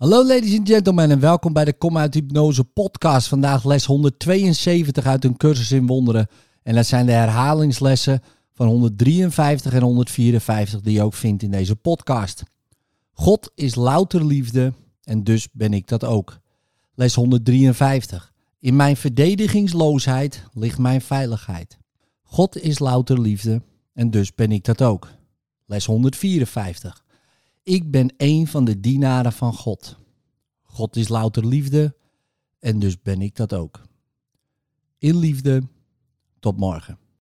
Hallo ladies and gentlemen en welkom bij de Kom uit Hypnose podcast. Vandaag les 172 uit een cursus in wonderen. En dat zijn de herhalingslessen van 153 en 154 die je ook vindt in deze podcast. God is louter liefde en dus ben ik dat ook. Les 153. In mijn verdedigingsloosheid ligt mijn veiligheid. God is louter liefde en dus ben ik dat ook. Les 154. Ik ben een van de dienaren van God. God is louter liefde en dus ben ik dat ook. In liefde, tot morgen.